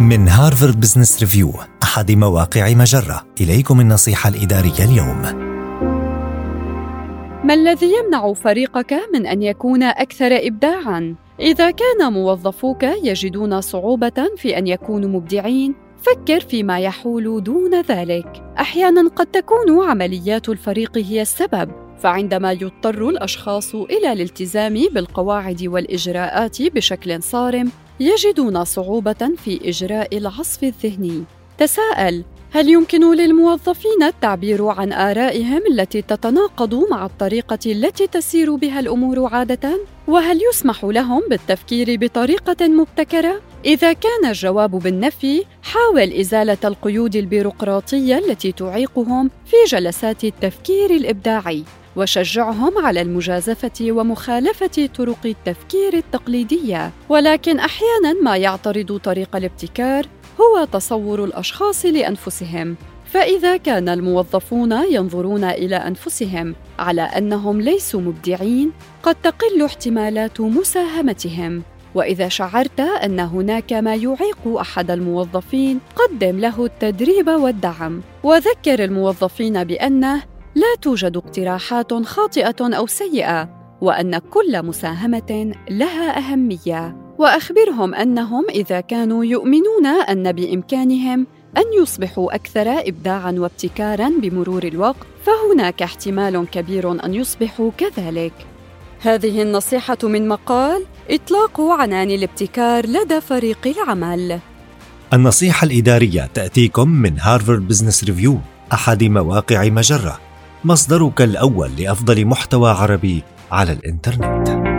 من هارفارد بزنس ريفيو أحد مواقع مجرة إليكم النصيحة الإدارية اليوم ما الذي يمنع فريقك من أن يكون أكثر إبداعاً؟ إذا كان موظفوك يجدون صعوبة في أن يكونوا مبدعين، فكر فيما يحول دون ذلك. أحياناً قد تكون عمليات الفريق هي السبب، فعندما يضطر الأشخاص إلى الالتزام بالقواعد والإجراءات بشكل صارم يجدون صعوبة في إجراء العصف الذهني تساءل هل يمكن للموظفين التعبير عن آرائهم التي تتناقض مع الطريقة التي تسير بها الأمور عادة؟ وهل يسمح لهم بالتفكير بطريقة مبتكرة؟ إذا كان الجواب بالنفي، حاول إزالة القيود البيروقراطية التي تعيقهم في جلسات التفكير الإبداعي. وشجعهم على المجازفة ومخالفة طرق التفكير التقليدية. ولكن أحيانا ما يعترض طريق الابتكار هو تصور الأشخاص لأنفسهم. فإذا كان الموظفون ينظرون إلى أنفسهم على أنهم ليسوا مبدعين قد تقل احتمالات مساهمتهم. وإذا شعرت أن هناك ما يعيق أحد الموظفين قدم له التدريب والدعم. وذكر الموظفين بأنه لا توجد اقتراحات خاطئة أو سيئة وأن كل مساهمة لها أهمية. وأخبرهم أنهم إذا كانوا يؤمنون أن بإمكانهم أن يصبحوا أكثر ابداعا وابتكارا بمرور الوقت فهناك احتمال كبير أن يصبحوا كذلك. هذه النصيحة من مقال إطلاق عنان الابتكار لدى فريق العمل. النصيحة الإدارية تأتيكم من هارفارد بزنس ريفيو أحد مواقع مجرة. مصدرك الأول لأفضل محتوى عربي على الإنترنت.